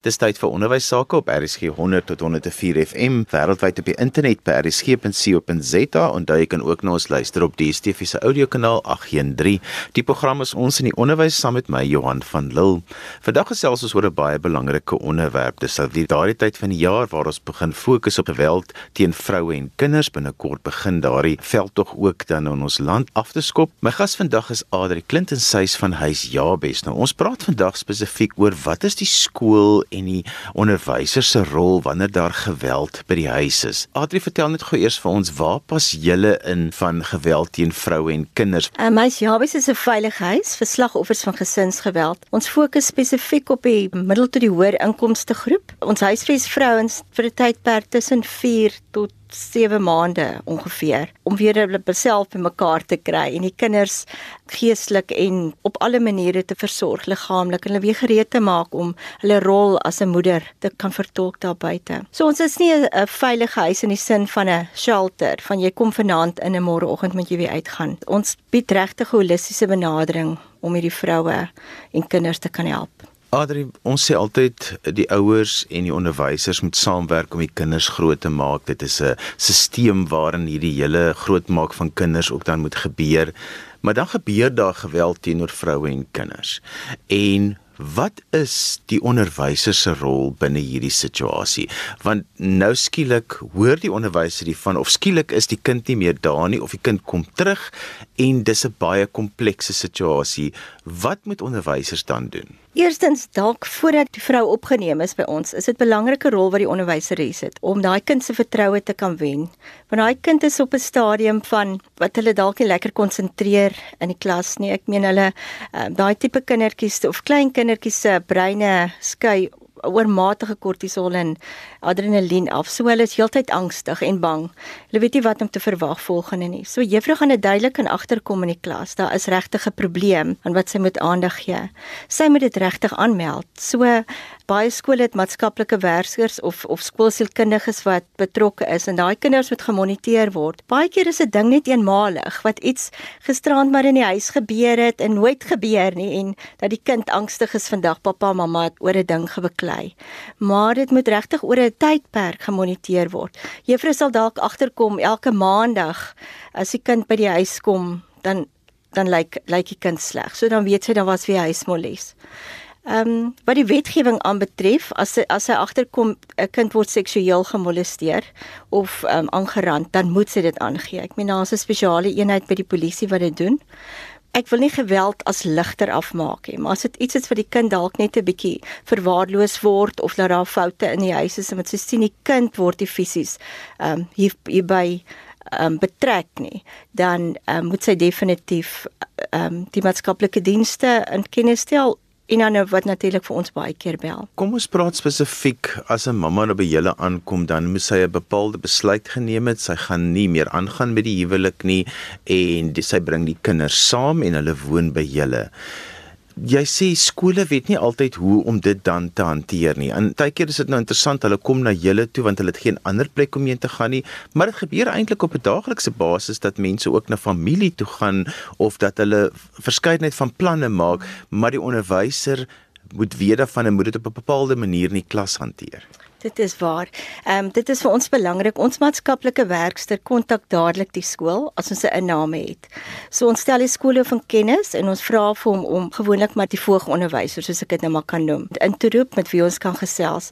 Dis tyd vir onderwys sake op RSG 100 tot 104 FM wêreldwyd op die internet by rsg.co.za en daar kan ook na ons luister op DStv se audiokanaal 813. Die program is ons in die onderwys saam met my Johan van Lille. Vandag gesels ons oor 'n baie belangrike onderwerp. Dis al die daardie tyd van die jaar waar ons begin fokus op geweld teen vroue en kinders. Binnekort begin daardie veldtog ook dan in ons land af te skop. My gas vandag is Adri Clinton Suys van Huis Jabes. Nou ons praat vandag spesifiek oor wat is die skool en die onderwyser se rol wanneer daar geweld by die huis is. Adri, vertel net gou eers vir ons waar pas julle in van geweld teen vroue en kinders? Uh, my Jabes is 'n veilige huis vir slagoffers van gesinsgeweld. Ons fokus spesifiek op die middel tot die hoër inkomste groep. Ons huisves vrouens vir 'n tydperk tussen 4 tot 7 maande ongeveer om weer hulle self bymekaar te kry en die kinders geestelik en op alle maniere te versorg liggaamlik en hulle weer gereed te maak om hulle rol as 'n moeder te kan vertolk daar buite. So ons is nie 'n veilige huis in die sin van 'n shelter van jy kom vanaand in 'n môreoggend moet jy weer uitgaan. Ons bied regtig holistiese benadering om hierdie vroue en kinders te kan help. Adri, ons sê altyd die ouers en die onderwysers moet saamwerk om die kinders groot te maak. Dit is 'n stelsel waarin hierdie hele grootmaak van kinders ook dan moet gebeur. Maar dan gebeur daar geweld teenoor vroue en kinders. En Wat is die onderwyser se rol binne hierdie situasie? Want nou skielik hoor die onderwyser hiervan of skielik is die kind nie meer daar nie of die kind kom terug en dis 'n baie komplekse situasie. Wat moet onderwysers dan doen? Eerstens dalk voordat die vrou opgeneem is by ons, is dit 'n belangrike rol wat die onderwyseres het om daai kind se vertroue te kan wen. Want daai kind is op 'n stadium van wat hulle dalk nie lekker konsentreer in die klas nie. Ek meen hulle uh, daai tipe kindertjies of klein kindertjies se breine skei oormatige kortisol en adrenalien af. So hulle is heeltyd angstig en bang. Hulle weet nie wat om te verwag volgende nie. So juffrou gaan dit duidelik in agterkom in die klas. Daar is regtig 'n probleem aan wat sy moet aandag gee. Sy moet dit regtig aanmeld. So baie skole het maatskaplike werkers of of skoolsielkundiges wat betrokke is en daai kinders moet gemoniteer word. Baie keer is 'n ding net eenmalig wat iets gisterand maar in die huis gebeur het en nooit gebeur nie en dat die kind angstig is vandag pappa mamma het oor 'n ding gebeklei. Maar dit moet regtig oor 'n tydperk gemoniteer word. Juffrou sal dalk agterkom elke maandag as die kind by die huis kom dan dan lyk lyk die kind sleg. So dan weet sy dan was weer huismolles. Ehm um, wat die wetgewing aanbetref, as as hy agterkom 'n kind word seksueel gemolesteer of ehm um, aangerand, dan moet sy dit aangee. Ek meen daar's 'n spesiale eenheid by die polisie wat dit doen. Ek wil nie geweld as ligter afmaak nie, maar as dit iets is wat die kind dalk net 'n bietjie verwaarloos word of dat daar foute in die huis is en met sy sien die kind word die fisies ehm um, hier hierby ehm um, betrek nie, dan um, moet sy definitief ehm um, die maatskaplike dienste in kennis stel en dan nou wat natuurlik vir ons baie keer bel. Kom ons praat spesifiek as 'n mamma nou by julle aankom dan moet sy 'n bepaalde besluit geneem het. Sy gaan nie meer aangaan met die huwelik nie en die, sy bring die kinders saam en hulle woon by julle jy sê skole weet nie altyd hoe om dit dan te hanteer nie. En baie keer is dit nou interessant, hulle kom na julle toe want hulle het geen ander plek om heen te gaan nie, maar dit gebeur eintlik op 'n daaglikse basis dat mense ook na familie toe gaan of dat hulle verskeidenheid van planne maak, maar die onderwyser moet weet daarvan en moet dit op 'n bepaalde manier in die klas hanteer. Dit is waar. Ehm um, dit is vir ons belangrik. Ons maatskaplike werkster kontak dadelik die skool as ons 'n inname het. So ons stel die skole van kennis en ons vra vir hom om gewoonlik met die voorgeonderwyser soos ek dit nou maar kan noem, in te roep met wie ons kan gesels.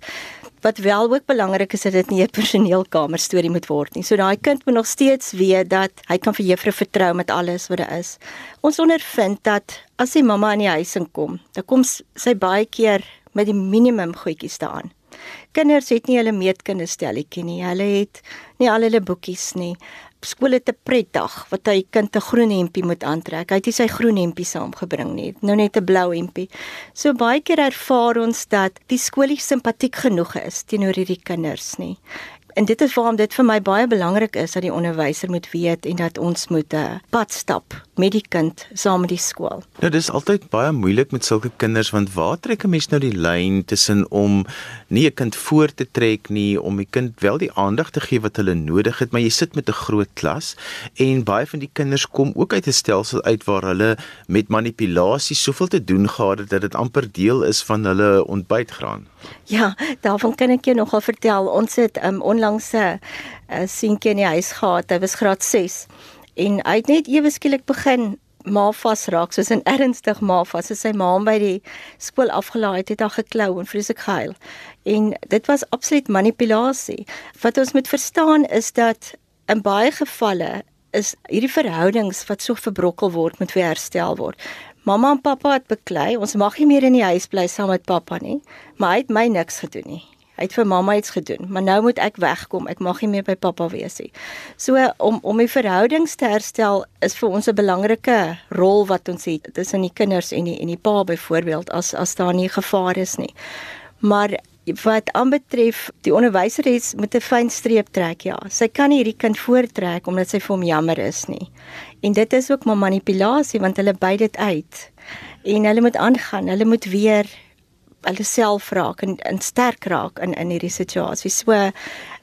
Wat wel ook belangrik is dat dit nie 'n personeelkamer storie moet word nie. So daai kind moet nog steeds weet dat hy kan vir juffrou vertrou met alles wat daar is. Ons ondervind dat as sy mamma in die huis inkom, dan kom sy baie keer met die minimum goedjies staan. Kinders het nie hulle meetkinderstelletjie nie. Hulle het nie al hulle boekies nie. Skool het 'n pretdag wat hy kind 'n groen hempie moet aantrek. Hy het nie sy groen hempie saamgebring nie. Nou net 'n blou hempie. So baie keer ervaar ons dat die skool nie simpatiek genoeg is teenoor hierdie kinders nie. En dit is waarom dit vir my baie belangrik is dat die onderwyser moet weet en dat ons moet 'n uh, pad stap met die kind saam met die skool. Nou dis altyd baie moeilik met sulke kinders want waar trek 'n mens nou die lyn tussen om nie 'n kind voor te trek nie om die kind wel die aandag te gee wat hulle nodig het, maar jy sit met 'n groot klas en baie van die kinders kom ook uit 'n stelsel uit waar hulle met manipulasie soveel te doen gehad het dat dit amper deel is van hulle ontbytgraan. Ja, daarvan kan ek jou nogal vertel. Ons het um, onlangs 'n seentjie in die huis gehad. Hy was graad 6 en hy het net ewe skielik begin maar vas raak soos 'n ernstig maar vas as sy ma hom by die skool afgelaai het, het hy geklou en vreeslik gehuil. En dit was absoluut manipulasie. Wat ons moet verstaan is dat in baie gevalle is hierdie verhoudings wat so verbrokkel word moet weer herstel word. Mamma en pappa het beklei, ons mag nie meer in die huis bly saam met pappa nie, maar hy het my niks gedoen nie. Hy het vir mamma iets gedoen, maar nou moet ek wegkom. Ek mag nie meer by pappa wees nie. So om om die verhoudings te herstel is vir ons 'n belangrike rol wat ons het tussen die kinders en die en die pa byvoorbeeld as as daar nie gevaar is nie. Maar wat aanbetref die onderwyser het met 'n fyn streep trek ja. Sy kan nie hierdie kind voortrek omdat sy vir hom jammer is nie. En dit is ook maar manipulasie want hulle by dit uit. En hulle moet aangaan. Hulle moet weer hulle self raak en, en sterk raak in in hierdie situasie. So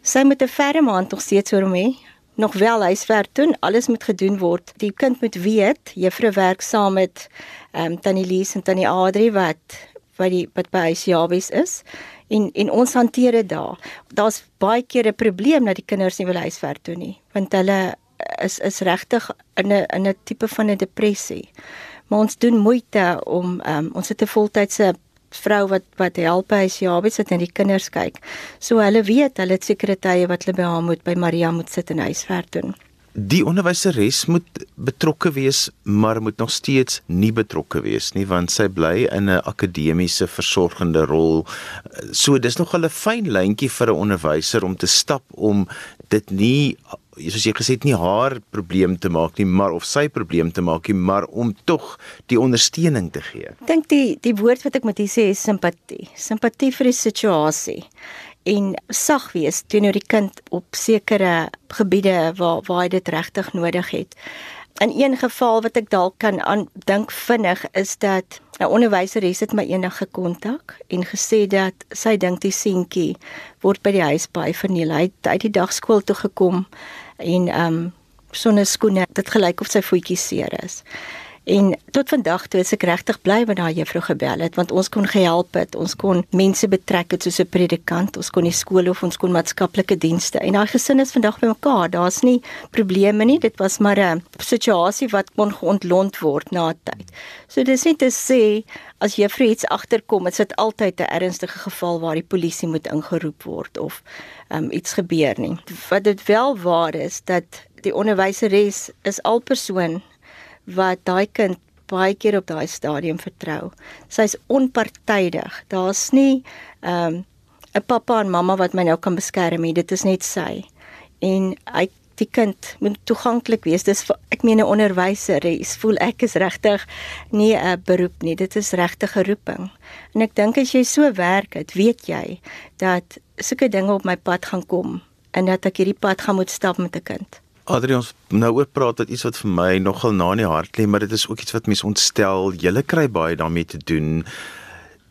sy moet 'n ferme hand nog steeds oor hom hê. Nog wel huiswerk doen. Alles moet gedoen word. Die kind moet weet juffrou werk saam met ehm um, Tannie Lies en Tannie Adri wat wat die wat by huisjabies is en en ons hanteer dit daar. Daar's baie keer 'n probleem dat die kinders nie wil huiswerk doen nie, want hulle is is regtig in 'n in 'n tipe van 'n depressie. Maar ons doen moeite om um, ons het 'n voltydse vrou wat wat help by huisjabies wat net die kinders kyk. So hulle weet, hulle het sekere tye wat hulle by haar moet by Maria moet sit en huiswerk doen. Die onderwyseres moet betrokke wees, maar moet nog steeds nie betrokke wees nie want sy bly in 'n akademiese versorgende rol. So dis nog 'n fyn lyntjie vir 'n onderwyser om te stap om dit nie soos jy gesê het nie haar probleem te maak nie, maar of sy probleem te maak nie, maar om tog die ondersteuning te gee. Ek dink die die woord wat ek moet hier sê is simpatie. Simpatie vir die situasie en sag wees teenoor die kind op sekere gebiede waar waar hy dit regtig nodig het. In een geval wat ek dalk kan aan dink vinnig is dat 'n onderwyser het my eendag gekontak en gesê dat sy dink die seentjie word by die huis baie verniel. Hy het uit die dagskool toe gekom en ehm um, sonder skoene. Dit gelyk of sy voetjie seer is. En tot vandag toe is ek regtig bly met daai juffrou gebel het want ons kon gehelp het. Ons kon mense betrek het soos 'n predikant, ons kon die skool of ons kon maatskaplike dienste. En daai gesin is vandag bymekaar. Daar's nie probleme nie. Dit was maar 'n situasie wat kon ontlont word na 'n tyd. So dis nie te sê as juffrou iets agterkom, is dit altyd 'n ernstige geval waar die polisie moet ingeroep word of um, iets gebeur nie. Wat dit wel waar is dat die onderwyseres is al persoon wat daai kind baie keer op daai stadium vertrou. Sy's onpartydig. Daar's nie ehm, 'n um, pappa en mamma wat my nou kan beskerm nie. Dit is net sy. En hy die kind moet toeganklik wees. Dis ek meen 'n onderwyser, hy voel ek is regtig nie 'n beroep nie. Dit is regtig 'n roeping. En ek dink as jy so werk, het, weet jy dat sulke dinge op my pad gaan kom en dat ek hierdie pad gaan moet stap met 'n kind. Adrian, ons nou oor praat dat iets wat vir my nogal na in die hart lê, maar dit is ook iets wat mense ontstel. Julle kry baie daarmee te doen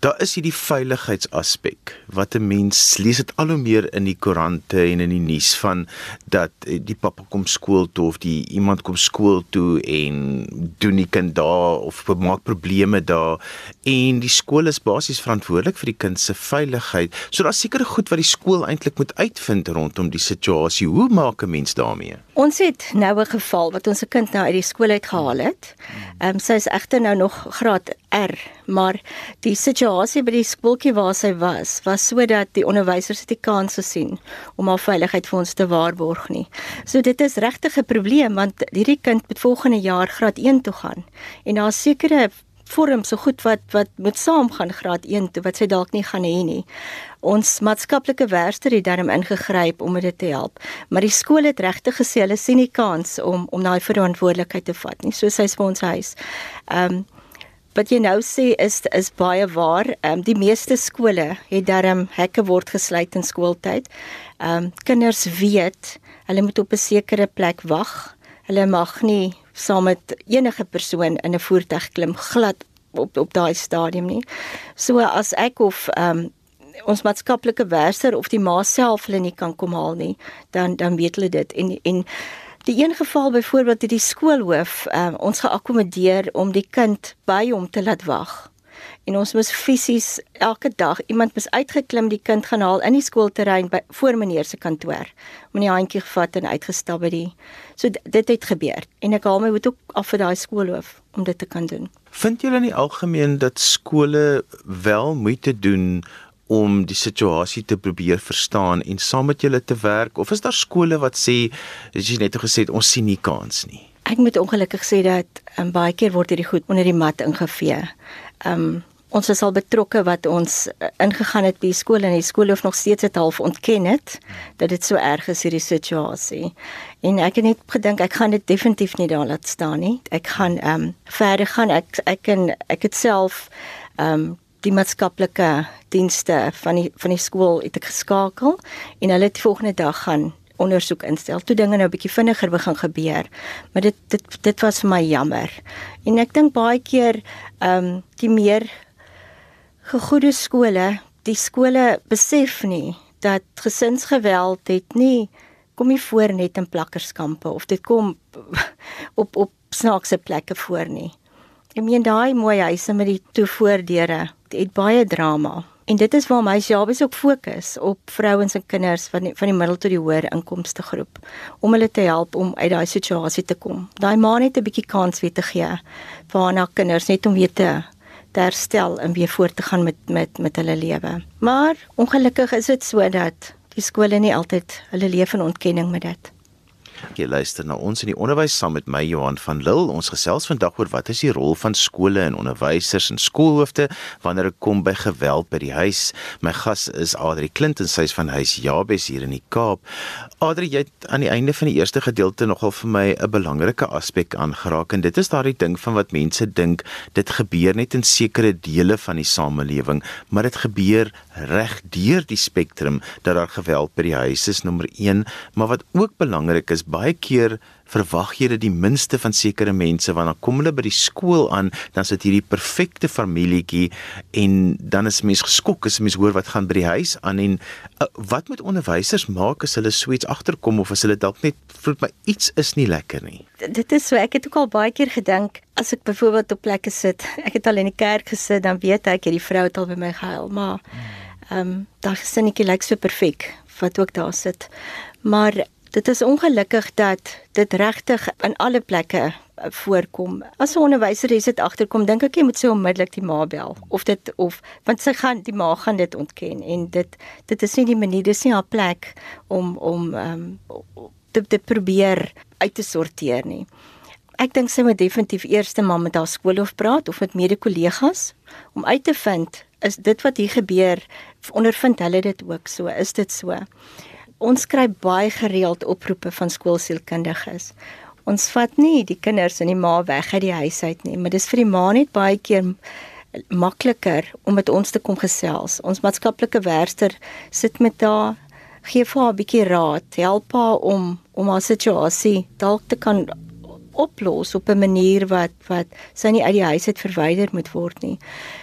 daar is hierdie veiligheidsaspek wat 'n mens lees dit al hoe meer in die koerante en in die nuus van dat eh, die pappa kom skool toe of die iemand kom skool toe en doen die kind daar of maak probleme daar en die skool is basies verantwoordelik vir die kind se veiligheid. So daar's sekere goed wat die skool eintlik moet uitvind rondom die situasie. Hoe maak 'n mens daarmee? Ons het nou 'n geval wat ons se kind nou uit die skool uit gehaal het. Ehm um, sy is egter nou nog graad R, maar die situasie by die skooltjie waar sy was, was sodat die onderwysers dit kans gesien om haar veiligheid vir ons te waarborg nie. So dit is regtig 'n probleem want hierdie kind moet volgende jaar graad 1 toe gaan en daar sekerre vorm so goed wat wat moet saamgaan graad 1 toe wat sy dalk nie gaan hê nie. Ons maatskaplike werker het daarom ingegryp om dit te help, maar die skool het regtig gesê hulle sien nie kans om om daai verantwoordelikheid te vat nie. So sy's vir ons huis. Ehm um, wat jy nou sê is is baie waar. Ehm um, die meeste skole het darm hekke word gesluit in skooltyd. Ehm um, kinders weet hulle moet op 'n sekere plek wag. Hulle mag nie saam met enige persoon in 'n voertuig klim glad op op daai stadium nie. So as ek of ehm um, ons maatskaplike werker of die ma self hulle nie kan kom haal nie, dan dan weet hulle dit en en Die een geval byvoorbeeld het die skoolhoof um, ons geakkommodeer om die kind by hom te laat wag. En ons moes fisies elke dag iemand moes uitgeklim die kind gaan haal in die skoolterrein by voor meneer se kantoor. Die handjie gevat en uitgestap by die. So dit het gebeur en ek haal my moet ook af vir daai skoolhoof om dit te kan doen. Vind julle in die algemeen dat skole wel moeite doen om die situasie te probeer verstaan en saam met julle te werk of is daar skole wat sê as jy net gesê het ons sien nie kans nie Ek moet ongelukkig sê dat um, baie keer word hierdie goed onder die mat ingevee. Um ons is al betrokke wat ons uh, ingegaan het by skole en die skool hoef nog steeds dit half ontken het dat dit so erg is hierdie situasie. En ek het net gedink ek gaan dit definitief nie daar laat staan nie. Ek gaan um verder gaan ek ek en ek het self um die maatskaplike dienste van die van die skool het ek geskakel en hulle het volgende dag gaan ondersoek instel. Toe dinge nou 'n bietjie vinniger begin gebeur. Maar dit dit dit was vir my jammer. En ek dink baie keer ehm um, die meer gegoede skole, die skole besef nie dat gesinsgeweld het nie kom nie voor net in plakkerskampe of dit kom op op snaakse plekke voor nie. Ek meen daai mooi huise met die toevoordeure het baie drama. En dit is waar my jobs ook fokus op vrouens en kinders van die, van die middel tot die hoër inkomste groep om hulle te help om uit daai situasie te kom. Daai ma net 'n bietjie kans weer te gee vir haar kinders net om weer te te herstel en weer voort te gaan met met met hulle lewe. Maar ongelukkig is dit so dat die skole nie altyd hulle leef in ontkenning met dit. Jy luister na ons in die onderwys saam met my Johan van Lille. Ons gesels vandag oor wat is die rol van skole en onderwysers en skoolhoofde wanneer dit kom by geweld by die huis. My gas is Adri Clinton, sy's van huis Jabes hier in die Kaap. Adri, jy het aan die einde van die eerste gedeelte nogal vir my 'n belangrike aspek aangeraak en dit is daardie ding van wat mense dink dit gebeur net in sekere dele van die samelewing, maar dit gebeur reg deur die spektrum dat daar geweld by die huis is nommer 1, maar wat ook belangrik is baie keer verwag jy dit die minste van sekere mense want dan kom hulle by die skool aan dan sit hierdie perfekte familietjie en dan is mens geskok as mens hoor wat gaan by die huis aan en uh, wat moet onderwysers maak as hulle so iets agterkom of as hulle dalk net voel my iets is nie lekker nie. Dit is so ek het ook al baie keer gedink as ek byvoorbeeld op plekke sit ek het al in die kerk gesit dan weet ek hierdie vrou het al by my gehuil maar ehm um, daai gesinnetjie lyk so perfek wat ook daar sit. Maar Dit is ongelukkig dat dit regtig in alle plekke eh, voorkom. As 'n onderwyser is dit agterkom, dink ek jy moet so onmiddellik die ma bel of dit of want sy gaan die ma gaan dit ontken en dit dit is nie die manier dis nie haar plek om om ehm um, te, te probeer uit te sorteer nie. Ek dink sy moet definitief eers maar met haar skoolhoof praat of met mede-kollegas om uit te vind is dit wat hier gebeur ondervind hulle dit ook so is dit so ons kry baie gereeld oproepe van skoolsielkundiges. Ons vat nie die kinders en die ma weg uit die huis uit nie, maar dis vir die ma net baie keer makliker om met ons te kom gesels. Ons maatskaplike werker sit met haar, gee vir haar 'n bietjie raad, help haar om om haar situasie dalk te kan oplos op 'n manier wat wat sy nie uit die huis uit verwyder moet word nie.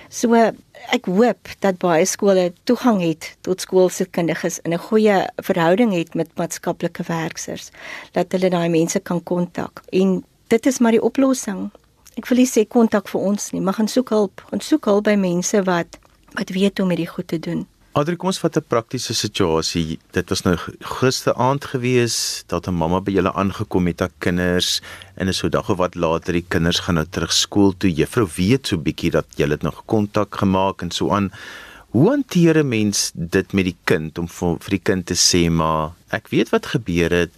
So ek hoop dat baie skole toegang het tot skoolsielkundiges en 'n goeie verhouding het met maatskaplike werkers dat hulle daai mense kan kontak. En dit is maar die oplossing. Ek wil nie sê kontak vir ons nie, maar gaan soek hulp, gaan soek hulp by mense wat wat weet hoe om hierdie goed te doen. Adri, kom ons vat 'n praktiese situasie. Dit was nou gister aand gewees dat 'n mamma by julle aangekom het met haar kinders en is so dag of wat later die kinders gaan nou terug skool toe. Juffrou weet so bietjie dat julle het nog kontak gemaak en so aan. Hoe hanteer 'n mens dit met die kind om vir, vir die kind te sê maar ek weet wat gebeur het.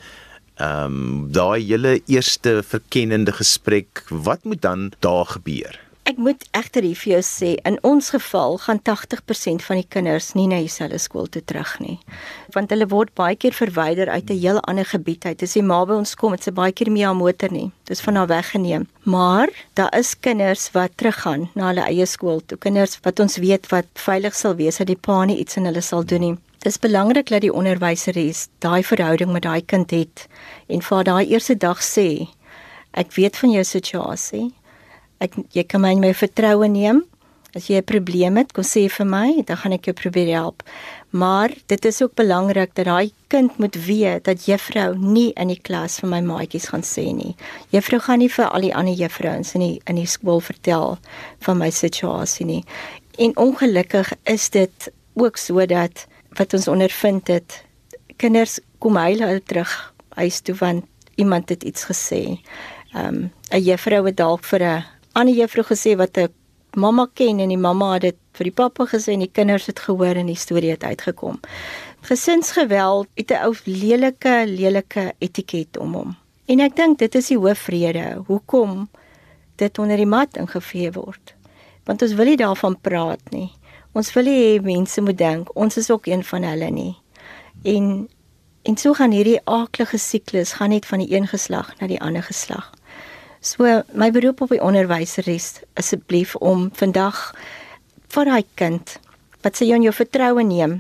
Ehm um, daai hele eerste verkennende gesprek, wat moet dan daar gebeur? Ek moet egter hier vir jou sê, in ons geval gaan 80% van die kinders nie na dieselfde skool toe terug nie. Want hulle word baie keer verwyder uit 'n heel ander gebied uit. As jy maar by ons kom, dit se baie keer mee aan motor nie. Dis van haar weggeneem. Maar daar is kinders wat teruggaan na hulle eie skool toe. Kinders wat ons weet wat veilig sal wees dat die pa nie iets in hulle sal doen nie. Dis belangrik dat die onderwyseres daai verhouding met daai kind het en vir daai eerste dag sê, ek weet van jou situasie ek jy kan my in my vertroue neem. As jy 'n probleem het, kom sê vir my, dan gaan ek jou probeer help. Maar dit is ook belangrik dat daai kind moet weet dat juffrou nie in die klas vir my maatjies gaan sê nie. Juffrou gaan nie vir al die ander juffrouens in die in die skool vertel van my situasie nie. En ongelukkig is dit ook sodat wat ons ondervind het, kinders kom huil hulle terug huis toe want iemand het iets gesê. Ehm um, 'n juffrou het dalk vir 'n ander juffrou gesê wat 'n mamma ken en die mamma het dit vir die pappa gesê en die kinders het gehoor en die storie het uitgekom. Gesinsgeweld het 'n ou lelike lelike etiket om hom. En ek dink dit is die hoofvrede hoekom dit onder die mat ingevee word. Want ons wil nie daarvan praat nie. Ons wil hê mense moet dink ons is ook een van hulle nie. En en so gaan hierdie aaklige siklus gaan net van die een geslag na die ander geslag. So my beroep op die onderwyseres asseblief om vandag vir daai kind wat sy jou in jou vertroue neem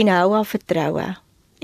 en hou haar vertroue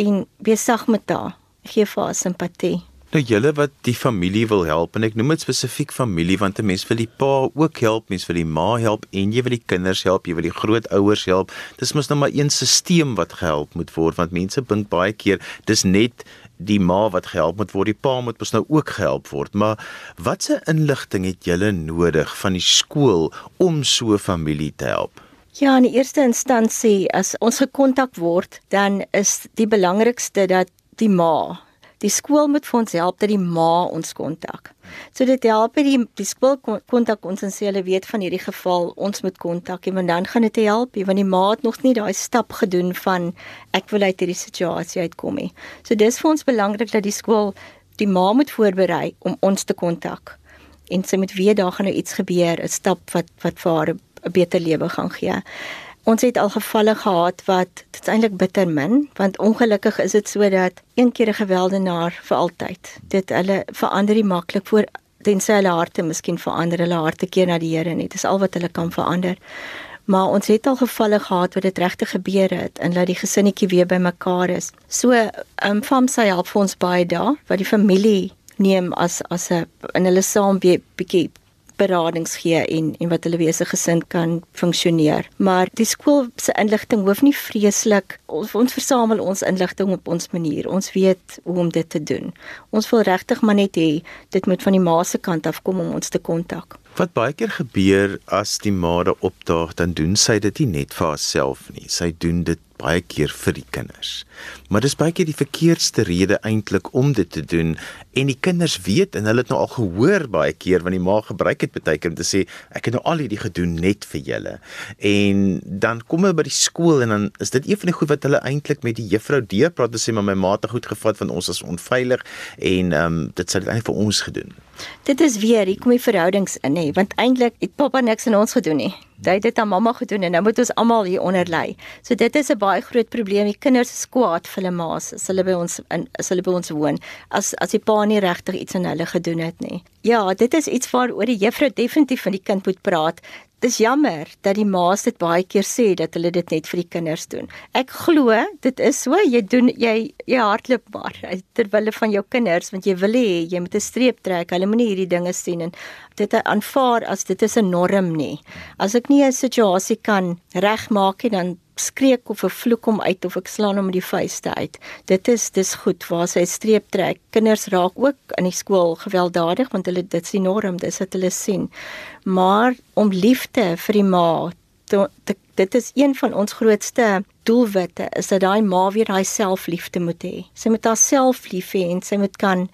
en wees sag met haar. Gee vir haar simpatie. Nou julle wat die familie wil help en ek noem dit spesifiek familie want 'n mens wil die pa ook help, mens wil die ma help en jy wil die kinders help, jy wil die grootouers help. Dis mos nou maar een stelsel wat gehelp moet word want mense dink baie keer dis net die ma wat gehelp moet word, die pa moet mos nou ook gehelp word. Maar watse inligting het julle nodig van die skool om so 'n familie te help? Ja, in die eerste instansie as ons gekontak word, dan is die belangrikste dat die ma Die skool moet vir ons help dat die ma ons kontak. So dit help die die skool kontak ons en sê hulle weet van hierdie geval, ons moet kontak en dan gaan dit help, want die ma het nog nie daai stap gedoen van ek wil uit hierdie situasie uitkom nie. So dis vir ons belangrik dat die skool die ma moet voorberei om ons te kontak. En sy moet weet daar gaan nou iets gebeur, 'n stap wat wat vir haar 'n beter lewe gaan gee. Ons het al gevalle gehad wat dit eintlik bitter min, want ongelukkig is dit so dat een keer 'n geweldenaar vir altyd. Dit hulle verander nie maklik voor tensy hulle harte miskien verander, hulle harte keer na die Here nie. Dis al wat hulle kan verander. Maar ons het al gevalle gehad waar dit regtig gebeur het en dat die gesinnetjie weer bymekaar is. So, ehm um, fam sy help vir ons baie daar, wat die familie neem as as 'n in hulle saam bietjie beradings gee en en wat hulle wese gesin kan funksioneer. Maar die skool se inligting hoef nie vreeslik ons, ons versamel ons inligting op ons manier. Ons weet hoe om dit te doen. Ons wil regtig maar net hê dit moet van die ma se kant af kom om ons te kontak. Wat baie keer gebeur as die ma daar opdaag, dan doen sy dit nie net vir haarself nie. Sy doen dit baie keer vir die kinders. Maar dis baie keer die verkeerdste rede eintlik om dit te doen en die kinders weet en hulle het nou al gehoor baie keer want die ma gebruik dit baie keer om te sê ek het nou al hierdie gedoen net vir julle. En dan kom hulle by die skool en dan is dit een van die goed wat hulle eintlik met die juffrou deurpraat en sê maar my ma het goed gevat van ons as onveilig en ehm um, dit sou dit eintlik vir ons gedoen. Dit is weer, hier kom die verhoudings in hè, want eintlik het pappa niks aan ons gedoen nie. Hy het dit aan mamma gedoen en nou moet ons almal hier onder lê. So dit is 'n baie groot probleem. Die kinders is kwaad vir hulle ma's as hulle by ons in as hulle by ons woon. As as die pa nie regtig iets aan hulle gedoen het nie. Ja, dit is iets waaroor die juffrou definitief van die kind moet praat. Dis jammer dat die ma's dit baie keer sê dat hulle dit net vir die kinders doen. Ek glo dit is so jy doen jy jy hardloop maar terwyl van jou kinders want jy wil hê jy moet 'n streep trek. Hulle moenie hierdie dinge sien en dit aanvaar as dit is 'n norm nie. As ek nie 'n situasie kan regmaak nie dan skreek of 'n vloek hom uit of ek slaan hom met die vuiste uit. Dit is dis goed waar sy streep trek. Kinders raak ook in die skool gewelddadig want hulle dit is die norm, dis wat hulle sien. Maar om liefde vir die ma te, te, dit is een van ons grootste doelwitte is dat daai ma weer daai selfliefde moet hê. Sy moet haarself lief hê en sy moet kan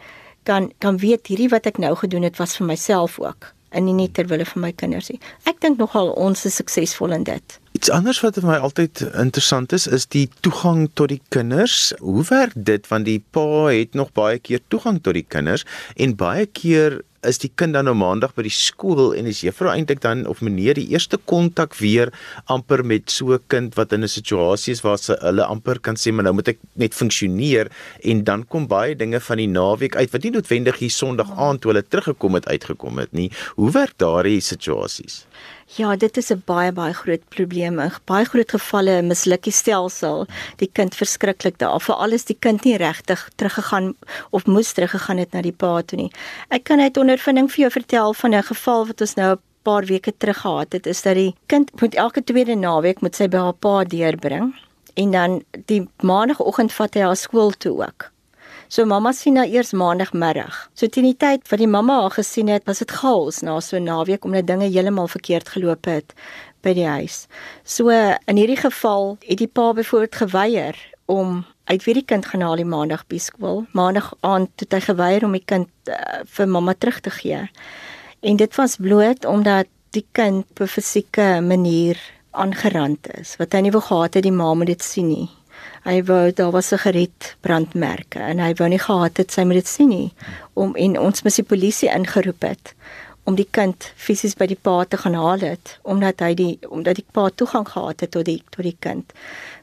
kan kan weet hierdie wat ek nou gedoen het was vir myself ook en nie net ter wille van my kinders nie. Ek dink nogal ons is suksesvol in dit. Iets anders wat vir my altyd interessant is, is die toegang tot die kinders. Hoe werk dit want die pa het nog baie keer toegang tot die kinders en baie keer is die kind dan nou maandag by die skool en is juffrou eintlik dan of meneer die eerste kontak weer amper met so 'n kind wat in 'n situasie is waar sy hulle amper kan sê maar nou moet ek net funksioneer en dan kom baie dinge van die naweek uit wat nie noodwendig hier Sondag aand toe hulle teruggekom het uitgekom het nie. Hoe werk daardie situasies? Ja, dit is 'n baie baie groot probleem. In baie groot gevalle misluk die stelsel. Die kind verskriklik daar. Vir alles die kind nie regtig teruggegaan of moes teruggegaan het na die pa toe nie. Ek kan uit ondervinding vir jou vertel van 'n geval wat ons nou 'n paar weke terug gehad het. Is dat die kind moet elke tweede naweek moet sy by haar pa deurbring en dan die maandagooggend vat hy haar skool toe ook. So mamma sien haar eers maandagmiddag. So teen die tyd wat die mamma haar gesien het, was dit chaos na so 'n naweek omdat dinge heeltemal verkeerd geloop het by die huis. So in hierdie geval het die pa byvoorbeeld geweier om uit weer die kind gaan haal die maandag by skool. Maandag aand het hy geweier om die kind uh, vir mamma terug te gee. En dit was bloot omdat die kind op 'n fisieke manier aangerand is wat hy nie wou gehad het die ma moet dit sien nie. Hy wou daar was 'n geriet brandmerke en hy wou nie gehad het sy moet dit sien nie om en ons moes die polisie ingeroep het om die kind fisies by die pa te gaan haal het omdat hy die omdat die pa toegang gehad het tot die tot die kind.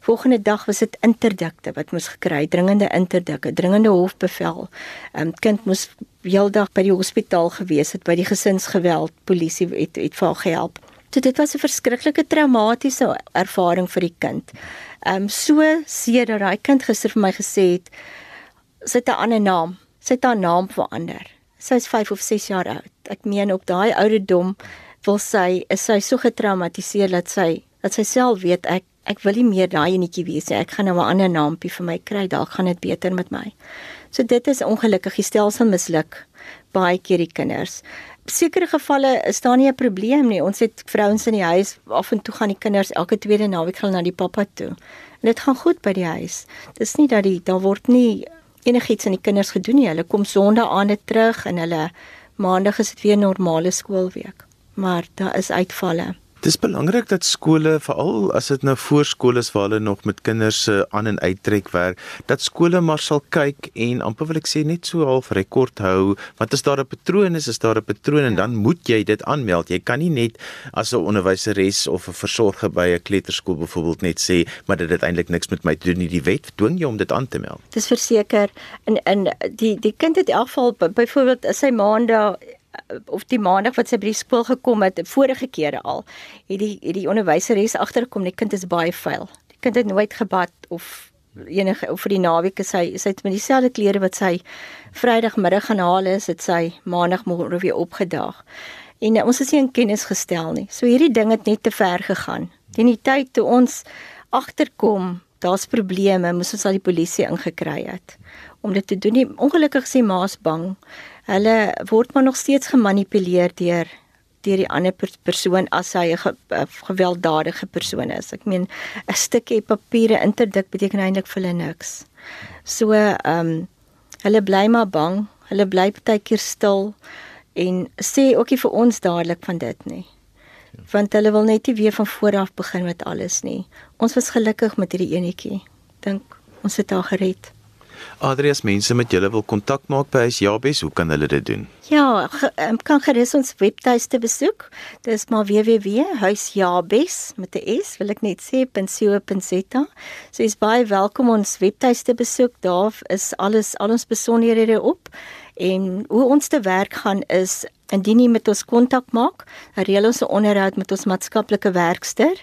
Volgende dag was dit interdikte wat moes gekry, dringende interdikte, dringende hofbevel. Ehm um, kind moes heeldag by die hospitaal gewees het by die gesinsgeweld. Polisie het het vir haar gehelp. So dit was 'n verskriklike traumatiese ervaring vir die kind. Ehm um, so seer dat daai kind gister vir my gesê het sy het 'n ander naam. Sy het haar naam verander. Sy is 5 of 6 jaar oud. Ek meen op daai ouderdom wil sy is sy so getraumatiseer dat sy dat sy self weet ek ek wil nie meer daai enetjie wees nie. Ek gaan nou 'n ander naampie vir my kry. Dalk gaan dit beter met my. So dit is ongelukkig die stelsel misluk baie keer die kinders sekere gevalle is daar nie 'n probleem nie. Ons het vrouens in die huis af en toe gaan die kinders elke tweede naweek gaan na die pappa toe. En dit gaan goed by die huis. Dis nie dat die daar word nie enigiets aan die kinders gedoen nie. Hulle kom Sondag aande terug en hulle Maandag is dit weer normale skoolweek. Maar daar is uitvalle. Dis belangrik dat skole, veral as dit nou voorskole is waar hulle nog met kinders se aan en uittrek werk, dat skole maar sal kyk en amper wil ek sê net so half rekord hou, want as daar 'n patroon is, is daar 'n patroon en ja. dan moet jy dit aanmeld. Jy kan nie net as 'n onderwyseres of 'n versorger by 'n kleuterskool byvoorbeeld net sê, maar dit het eintlik niks met my te doen nie. Die wet dwing jou om dit aan te meld. Dis verseker in in die die kind het in elk geval byvoorbeeld sy maandag of die maandag wat sy by die skool gekom het, vorige kere al, het die het die onderwyseres agterkom, die kind is baie vuil. Die kind het nooit gebad of enige of vir die naweek is hy sy het met dieselfde klere wat sy Vrydagmiddag gaan haal is, het sy Maandagmôre weer opgedaag. En uh, ons is nie in kennis gestel nie. So hierdie ding het net te ver gegaan. Teen die tyd toe ons agterkom, daar's probleme, moes ons al die polisie ingekry het om dit te doen. Nie, ongelukkig sê ma's bang hulle word maar nog steeds gemanipuleer deur deur die ander persoon as hy 'n ge, gewelddadige persoon is. Ek meen 'n stukkie papiere interdik beteken eintlik vir hulle niks. So ehm um, hulle bly maar bang. Hulle bly baie keer stil en sê ookie vir ons dadelik van dit nie. Want hulle wil net nie weer van voor af begin met alles nie. Ons was gelukkig met hierdie enetjie. Dink ons het haar gered. Adrias mense met julle wil kontak maak by Huisjabes, hoe kan hulle dit doen? Ja, ge, um, kan gerus ons webtuiste besoek. Dis maar www.huisjabes met 'n s, wil ek net sê .co.za. So is baie welkom ons webtuiste besoek. Daar is alles al ons besonderhede op. En hoe ons te werk gaan is indien jy met ons kontak maak, reël ons 'n onderhoud met ons maatskaplike werkster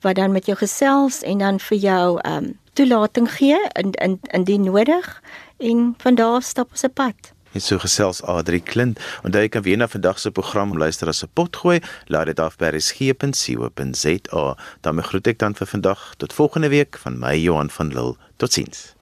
wat dan met jou gesels en dan vir jou ehm um, toelating gee in in indien nodig en van daar stap ons 'n pad. Dit so gesels Adri Klint en jy kan weer na vandag se program luister as 'n pot gooi. Laat dit af by resgep.co.za. daarmee groet ek dan vir vandag tot volgende week van my Johan van Lille. Totsiens.